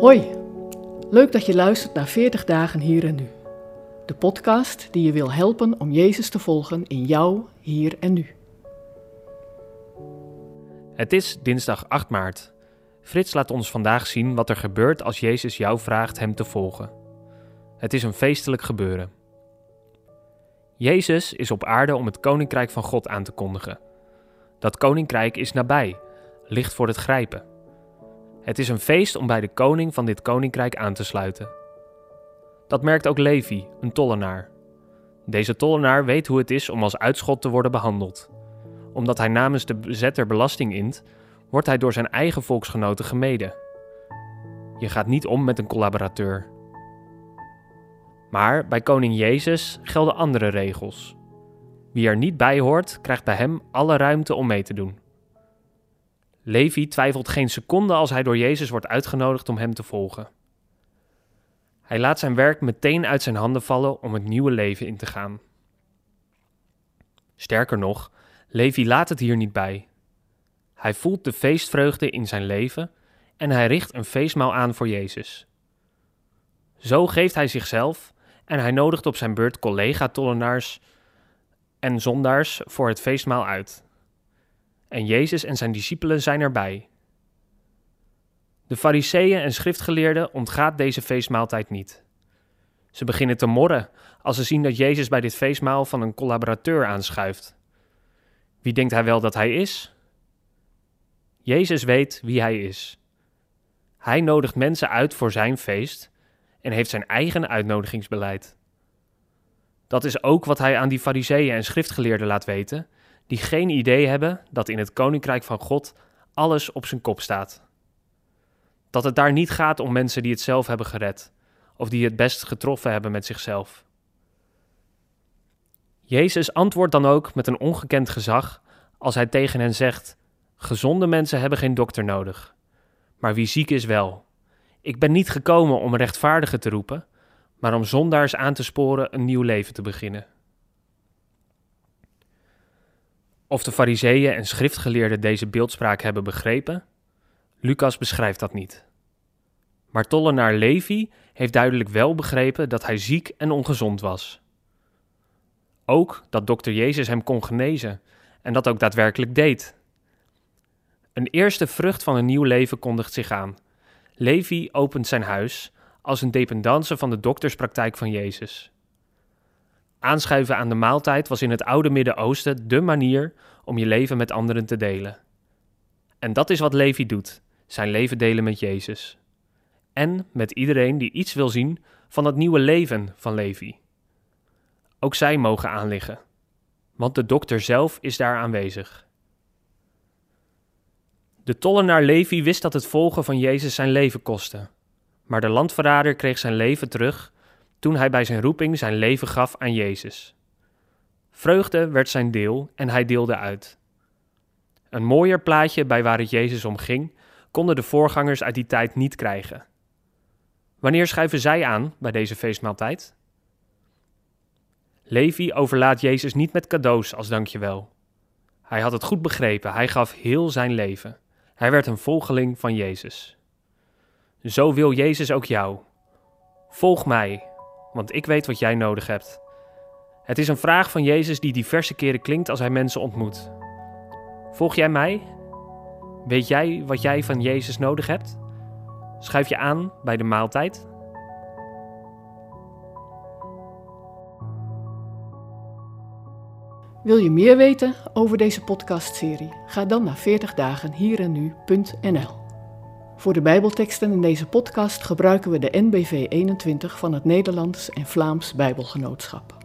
Hoi, leuk dat je luistert naar 40 dagen hier en nu. De podcast die je wil helpen om Jezus te volgen in jou, hier en nu. Het is dinsdag 8 maart. Frits laat ons vandaag zien wat er gebeurt als Jezus jou vraagt hem te volgen. Het is een feestelijk gebeuren. Jezus is op aarde om het koninkrijk van God aan te kondigen. Dat koninkrijk is nabij, ligt voor het grijpen. Het is een feest om bij de koning van dit koninkrijk aan te sluiten. Dat merkt ook Levi, een tollenaar. Deze tollenaar weet hoe het is om als uitschot te worden behandeld. Omdat hij namens de bezetter belasting int, wordt hij door zijn eigen volksgenoten gemeden. Je gaat niet om met een collaborateur. Maar bij koning Jezus gelden andere regels. Wie er niet bij hoort, krijgt bij hem alle ruimte om mee te doen. Levi twijfelt geen seconde als hij door Jezus wordt uitgenodigd om hem te volgen. Hij laat zijn werk meteen uit zijn handen vallen om het nieuwe leven in te gaan. Sterker nog, Levi laat het hier niet bij. Hij voelt de feestvreugde in zijn leven en hij richt een feestmaal aan voor Jezus. Zo geeft hij zichzelf en hij nodigt op zijn beurt collega-tollenaars en zondaars voor het feestmaal uit. En Jezus en zijn discipelen zijn erbij. De fariseeën en schriftgeleerden ontgaat deze feestmaaltijd niet. Ze beginnen te morren als ze zien dat Jezus bij dit feestmaal van een collaborateur aanschuift. Wie denkt hij wel dat hij is? Jezus weet wie hij is. Hij nodigt mensen uit voor zijn feest en heeft zijn eigen uitnodigingsbeleid. Dat is ook wat hij aan die fariseeën en schriftgeleerden laat weten, die geen idee hebben dat in het koninkrijk van God alles op zijn kop staat. Dat het daar niet gaat om mensen die het zelf hebben gered, of die het best getroffen hebben met zichzelf. Jezus antwoordt dan ook met een ongekend gezag als hij tegen hen zegt: Gezonde mensen hebben geen dokter nodig, maar wie ziek is wel. Ik ben niet gekomen om rechtvaardigen te roepen, maar om zondaars aan te sporen een nieuw leven te beginnen. Of de fariseeën en schriftgeleerden deze beeldspraak hebben begrepen, Lucas beschrijft dat niet. Maar tollenaar Levi heeft duidelijk wel begrepen dat hij ziek en ongezond was. Ook dat dokter Jezus hem kon genezen en dat ook daadwerkelijk deed. Een eerste vrucht van een nieuw leven kondigt zich aan. Levi opent zijn huis als een dependance van de dokterspraktijk van Jezus. Aanschuiven aan de maaltijd was in het oude Midden-Oosten de manier om je leven met anderen te delen. En dat is wat Levi doet: zijn leven delen met Jezus. En met iedereen die iets wil zien van het nieuwe leven van Levi. Ook zij mogen aanliggen, want de dokter zelf is daar aanwezig. De tollenaar Levi wist dat het volgen van Jezus zijn leven kostte. Maar de landverrader kreeg zijn leven terug toen hij bij zijn roeping zijn leven gaf aan Jezus. Vreugde werd zijn deel en hij deelde uit. Een mooier plaatje bij waar het Jezus om ging, konden de voorgangers uit die tijd niet krijgen. Wanneer schuiven zij aan bij deze feestmaaltijd? Levi overlaat Jezus niet met cadeaus als dankjewel. Hij had het goed begrepen, hij gaf heel zijn leven. Hij werd een volgeling van Jezus. Zo wil Jezus ook jou. Volg mij, want ik weet wat jij nodig hebt. Het is een vraag van Jezus die diverse keren klinkt als hij mensen ontmoet. Volg jij mij? Weet jij wat jij van Jezus nodig hebt? Schuif je aan bij de maaltijd? Wil je meer weten over deze podcastserie? Ga dan naar 40dagenhierennu.nl. Voor de Bijbelteksten in deze podcast gebruiken we de NBV 21 van het Nederlands en Vlaams Bijbelgenootschap.